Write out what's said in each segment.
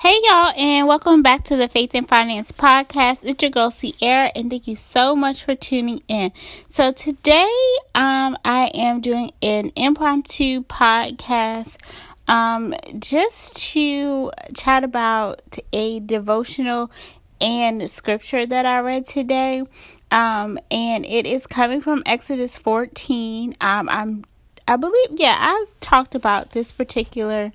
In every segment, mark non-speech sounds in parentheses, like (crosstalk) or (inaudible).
Hey y'all, and welcome back to the Faith and Finance Podcast. It's your girl Sierra, and thank you so much for tuning in. So today, um, I am doing an impromptu podcast, um, just to chat about a devotional and scripture that I read today. Um, and it is coming from Exodus 14. Um, I'm I believe, yeah, I've talked about this particular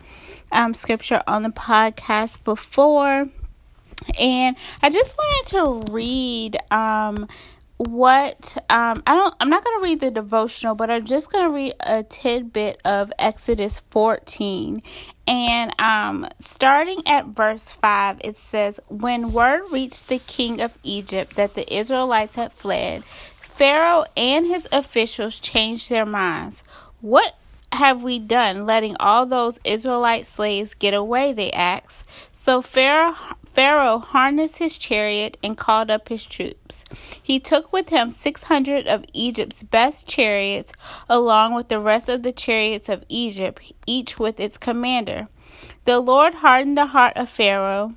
um, scripture on the podcast before. And I just wanted to read um, what um, I don't I'm not going to read the devotional, but I'm just going to read a tidbit of Exodus 14. And um, starting at verse 5, it says, When word reached the king of Egypt that the Israelites had fled, Pharaoh and his officials changed their minds. What have we done letting all those Israelite slaves get away? They asked. So Pharaoh, Pharaoh harnessed his chariot and called up his troops. He took with him 600 of Egypt's best chariots, along with the rest of the chariots of Egypt, each with its commander. The Lord hardened the heart of Pharaoh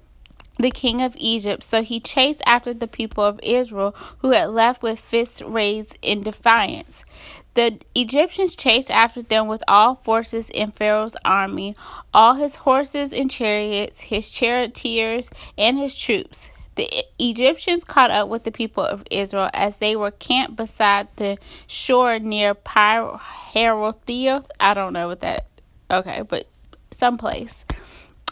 the king of Egypt, so he chased after the people of Israel who had left with fists raised in defiance. The Egyptians chased after them with all forces in Pharaoh's army, all his horses and chariots, his charioteers, and his troops. The Egyptians caught up with the people of Israel as they were camped beside the shore near Pyrathioth. I don't know what that. Okay, but someplace.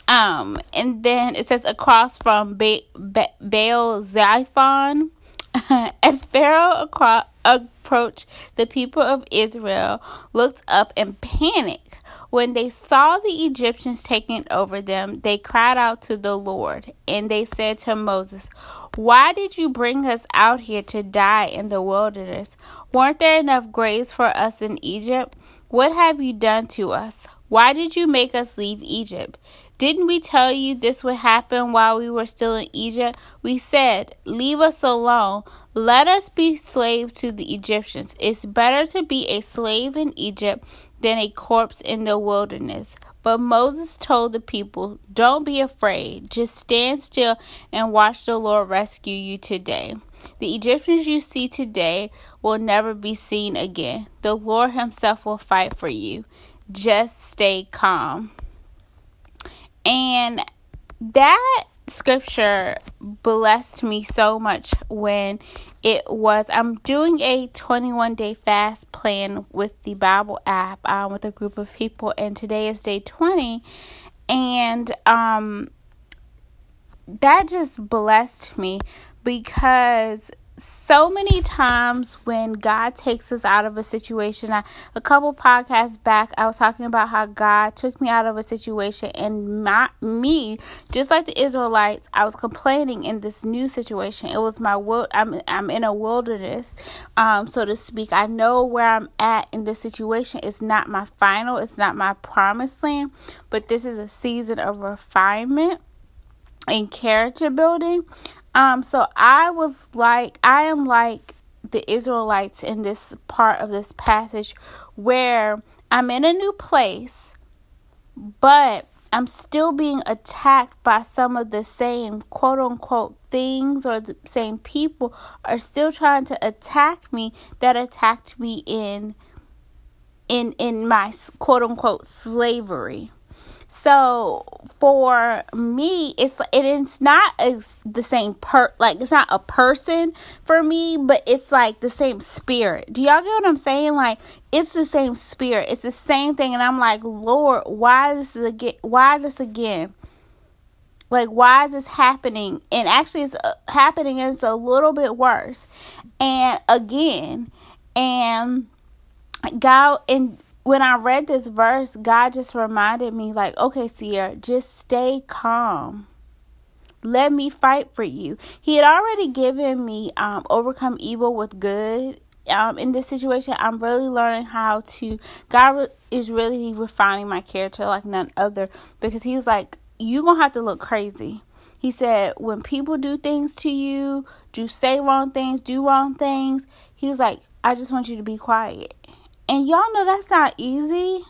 Um, and then it says across from ba- ba- Baal Zephon. (laughs) As Pharaoh across, approached, the people of Israel looked up in panic. When they saw the Egyptians taking over them, they cried out to the Lord, and they said to Moses, Why did you bring us out here to die in the wilderness? Weren't there enough graves for us in Egypt? What have you done to us? Why did you make us leave Egypt? Didn't we tell you this would happen while we were still in Egypt? We said, Leave us alone. Let us be slaves to the Egyptians. It's better to be a slave in Egypt than a corpse in the wilderness. But Moses told the people, Don't be afraid. Just stand still and watch the Lord rescue you today. The Egyptians you see today will never be seen again. The Lord Himself will fight for you. Just stay calm. And that scripture blessed me so much when it was I'm doing a 21 day fast plan with the Bible app um, with a group of people and today is day 20 and um that just blessed me because so many times when God takes us out of a situation, I, a couple podcasts back, I was talking about how God took me out of a situation, and my me, just like the Israelites, I was complaining in this new situation. It was my world. I'm I'm in a wilderness, um, so to speak. I know where I'm at in this situation. It's not my final. It's not my promised land, but this is a season of refinement and character building. Um, so I was like, I am like the Israelites in this part of this passage where I'm in a new place, but I'm still being attacked by some of the same quote unquote things or the same people are still trying to attack me that attacked me in in in my quote unquote slavery. So for me, it's it is not as the same per like it's not a person for me, but it's like the same spirit. Do y'all get what I'm saying? Like it's the same spirit. It's the same thing, and I'm like, Lord, why this again? Why this again? Like why is this happening? And actually, it's uh, happening. And it's a little bit worse. And again, and God and when I read this verse, God just reminded me, like, okay, Sierra, just stay calm. Let me fight for you. He had already given me um, overcome evil with good. Um, in this situation, I'm really learning how to. God is really refining my character like none other because He was like, you're gonna have to look crazy." He said, "When people do things to you, do say wrong things, do wrong things." He was like, "I just want you to be quiet." And y'all know that's not easy.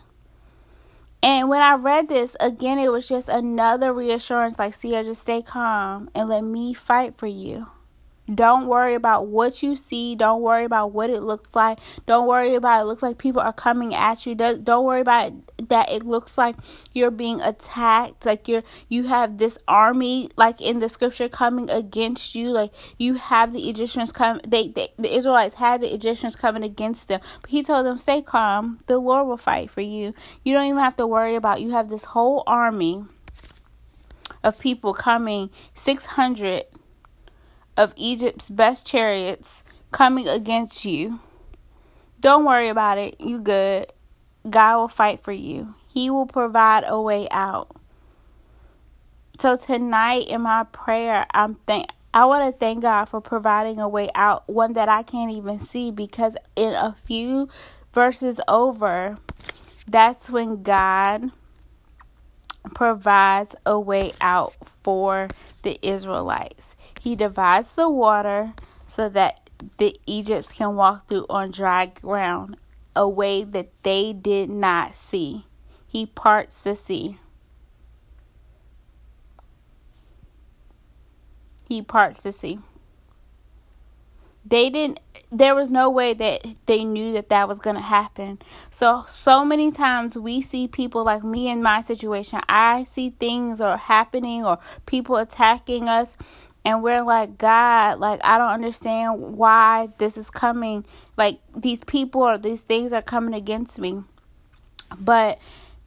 And when I read this, again, it was just another reassurance like, Sierra, just stay calm and let me fight for you. Don't worry about what you see. Don't worry about what it looks like. Don't worry about it looks like people are coming at you. Don't worry about it, that it looks like you're being attacked. Like you're you have this army like in the scripture coming against you. Like you have the Egyptians come. They, they the Israelites had the Egyptians coming against them. But he told them, "Stay calm. The Lord will fight for you. You don't even have to worry about. You have this whole army." Of people coming, 600 of Egypt's best chariots coming against you. Don't worry about it. You good. God will fight for you. He will provide a way out. So tonight in my prayer, I'm thank I want to thank God for providing a way out, one that I can't even see because in a few verses over, that's when God provides a way out for the Israelites. He divides the water so that the Egypts can walk through on dry ground, a way that they did not see. He parts the sea. He parts the sea. They didn't there was no way that they knew that that was going to happen. So so many times we see people like me in my situation. I see things are happening or people attacking us and we're like god like i don't understand why this is coming. Like these people or these things are coming against me. But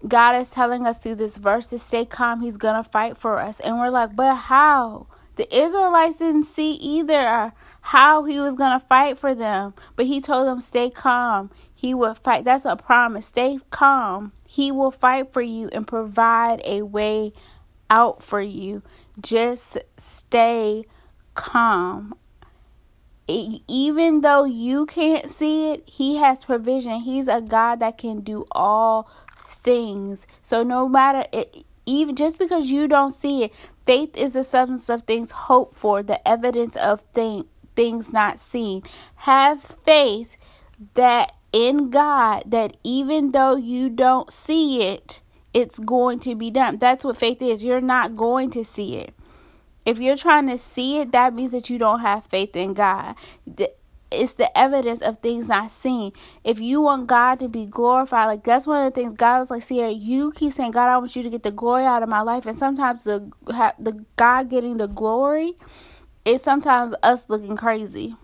god is telling us through this verse to stay calm. He's gonna fight for us. And we're like but how? The israelites didn't see either how he was gonna fight for them but he told them stay calm he will fight that's a promise stay calm he will fight for you and provide a way out for you just stay calm. Even though you can't see it, He has provision. He's a God that can do all things. So no matter it, even just because you don't see it, faith is the substance of things hoped for, the evidence of thing, things not seen. Have faith that in God that even though you don't see it, it's going to be done. That's what faith is. You're not going to see it. If you're trying to see it, that means that you don't have faith in God. It's the evidence of things not seen. If you want God to be glorified, like that's one of the things God was like, Sierra, you keep saying, God, I want you to get the glory out of my life. And sometimes the the God getting the glory is sometimes us looking crazy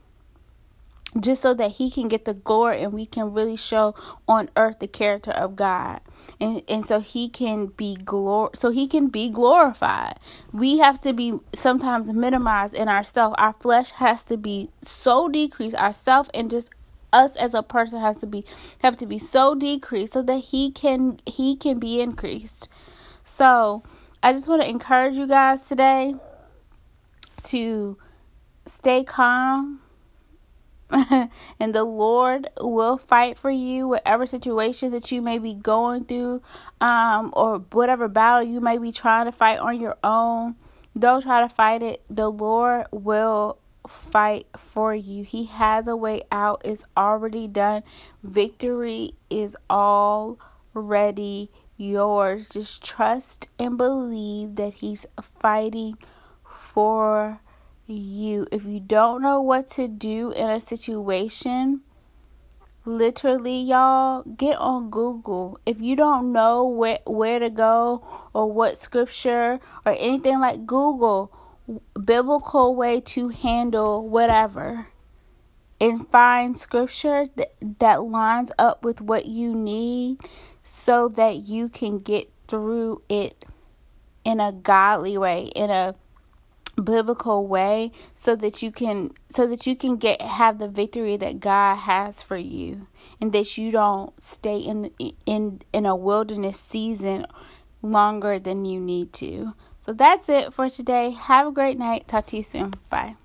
just so that he can get the glory and we can really show on earth the character of God. And and so he can be glor so he can be glorified. We have to be sometimes minimized in ourself. Our flesh has to be so decreased, ourself and just us as a person has to be have to be so decreased so that he can he can be increased. So I just want to encourage you guys today to stay calm (laughs) and the Lord will fight for you, whatever situation that you may be going through, um, or whatever battle you may be trying to fight on your own. Don't try to fight it. The Lord will fight for you. He has a way out. It's already done. Victory is already yours. Just trust and believe that He's fighting for you. If you don't know what to do in a situation, literally y'all get on Google. If you don't know where where to go or what scripture or anything like Google biblical way to handle whatever and find scripture that, that lines up with what you need so that you can get through it in a godly way in a biblical way so that you can so that you can get have the victory that God has for you and that you don't stay in in in a wilderness season longer than you need to. So that's it for today. Have a great night. Talk to you soon. Bye.